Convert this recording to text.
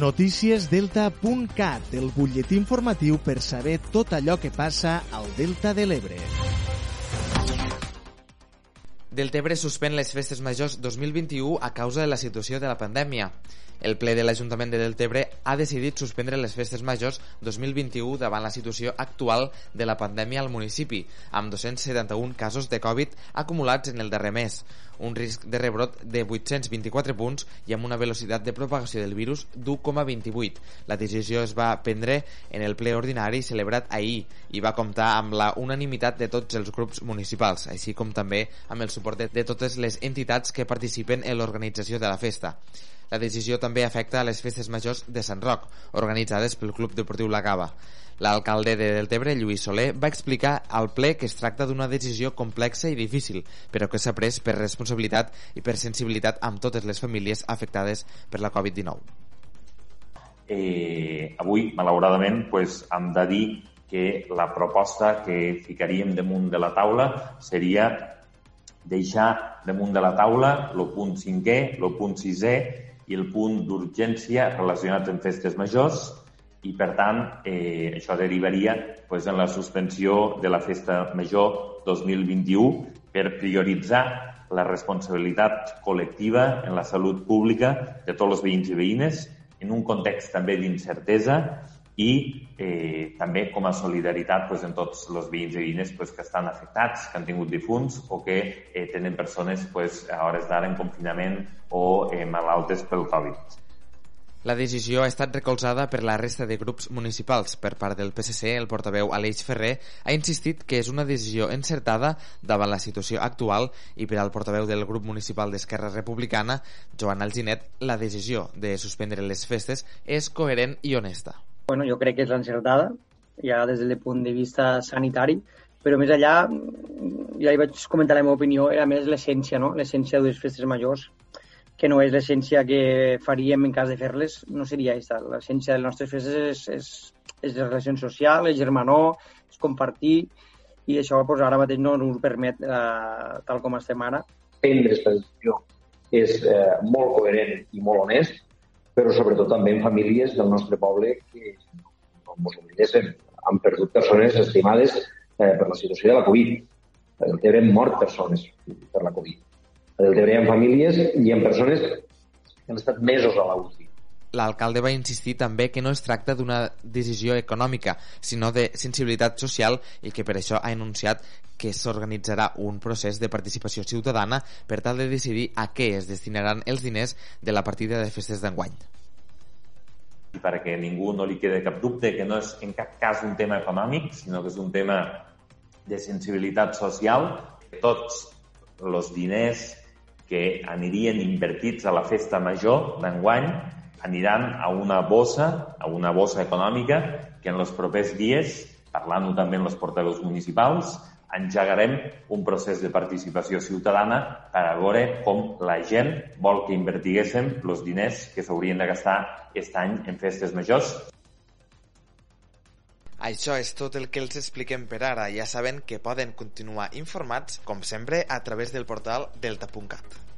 Noticiesdelta.cat, el butlletí informatiu per saber tot allò que passa al Delta de l'Ebre. Deltebre suspèn les festes majors 2021 a causa de la situació de la pandèmia. El ple de l'Ajuntament de Deltebre ha decidit suspendre les festes majors 2021 davant la situació actual de la pandèmia al municipi, amb 271 casos de Covid acumulats en el darrer mes, un risc de rebrot de 824 punts i amb una velocitat de propagació del virus d'1,28. La decisió es va prendre en el ple ordinari celebrat ahir i va comptar amb la unanimitat de tots els grups municipals, així com també amb el suport de, de totes les entitats que participen en l'organització de la festa. La decisió també afecta a les festes majors de Sant Roc, organitzades pel Club Deportiu La Gava. L'alcalde de Deltebre, Lluís Soler, va explicar al ple que es tracta d'una decisió complexa i difícil, però que s'ha pres per responsabilitat i per sensibilitat amb totes les famílies afectades per la Covid-19. Eh, avui, malauradament, pues, hem de dir que la proposta que ficaríem damunt de la taula seria deixar damunt de la taula el punt cinquè, el punt sisè i el punt d'urgència relacionat amb festes majors i, per tant, eh, això derivaria pues, en la suspensió de la festa major 2021 per prioritzar la responsabilitat col·lectiva en la salut pública de tots els veïns i veïnes en un context també d'incertesa i eh, també com a solidaritat pues, en tots els veïns i veïnes pues, que estan afectats, que han tingut difunts o que eh, tenen persones pues, a hores d'ara en confinament o eh, malaltes pel Covid. La decisió ha estat recolzada per la resta de grups municipals. Per part del PSC, el portaveu Aleix Ferrer ha insistit que és una decisió encertada davant la situació actual i per al portaveu del grup municipal d'Esquerra Republicana, Joan Alginet, la decisió de suspendre les festes és coherent i honesta bueno, jo crec que és l'encertada, ja des del punt de vista sanitari, però més allà, ja hi vaig comentar la meva opinió, era més l'essència, no? l'essència de les festes majors, que no és l'essència que faríem en cas de fer-les, no seria aquesta. L'essència de les nostres festes és, és, és la relació social, és germanor, és compartir, i això pues, ara mateix no ens permet eh, tal com estem ara. Prendre aquesta decisió és eh, molt coherent i molt honest, però sobretot també en famílies del nostre poble que, com us oblidéssim, han perdut persones estimades eh, per la situació de la Covid. A Deltebre han mort persones per la Covid. A Deltebre hi ha famílies i hi ha persones que han estat mesos a l'UCI. L'alcalde va insistir també que no es tracta d'una decisió econòmica, sinó de sensibilitat social i que per això ha anunciat que s'organitzarà un procés de participació ciutadana per tal de decidir a què es destinaran els diners de la partida de festes d'enguany perquè ningú no li quede cap dubte que no és en cap cas un tema econòmic, sinó que és un tema de sensibilitat social. Tots els diners que anirien invertits a la festa major d'enguany aniran a una bossa, a una bossa econòmica que en els propers dies, parlant-ho també amb els portaveus municipals, engegarem un procés de participació ciutadana per a veure com la gent vol que invertiguéssim els diners que s'haurien de gastar aquest any en festes majors. Això és tot el que els expliquem per ara. Ja saben que poden continuar informats, com sempre, a través del portal delta.cat.